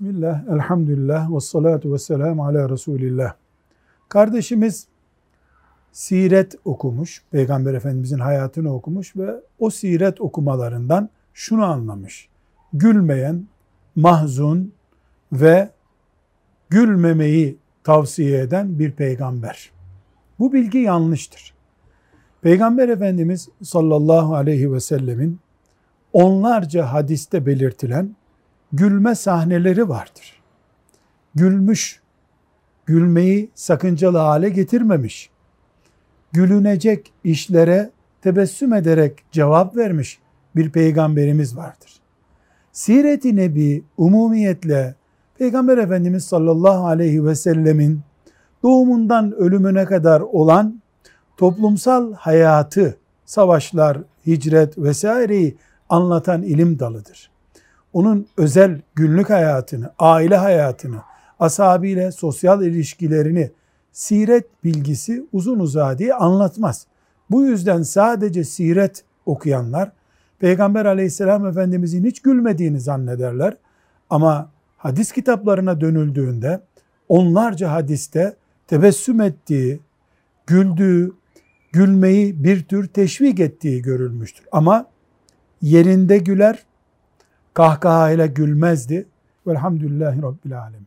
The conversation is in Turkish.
Bismillah, elhamdülillah, ve salatu ve selamu ala Resulillah. Kardeşimiz siret okumuş, Peygamber Efendimizin hayatını okumuş ve o siret okumalarından şunu anlamış. Gülmeyen, mahzun ve gülmemeyi tavsiye eden bir peygamber. Bu bilgi yanlıştır. Peygamber Efendimiz sallallahu aleyhi ve sellemin onlarca hadiste belirtilen gülme sahneleri vardır. Gülmüş, gülmeyi sakıncalı hale getirmemiş. Gülünecek işlere tebessüm ederek cevap vermiş bir peygamberimiz vardır. Siret-i Nebi umumiyetle Peygamber Efendimiz sallallahu aleyhi ve sellemin doğumundan ölümüne kadar olan toplumsal hayatı, savaşlar, hicret vesaireyi anlatan ilim dalıdır onun özel günlük hayatını, aile hayatını, ashabıyla sosyal ilişkilerini, siret bilgisi uzun uzadığı anlatmaz. Bu yüzden sadece siret okuyanlar, Peygamber aleyhisselam efendimizin hiç gülmediğini zannederler. Ama hadis kitaplarına dönüldüğünde onlarca hadiste tebessüm ettiği, güldüğü, gülmeyi bir tür teşvik ettiği görülmüştür. Ama yerinde güler, kahkahayla gülmezdi. Velhamdülillahi Rabbil Alemin.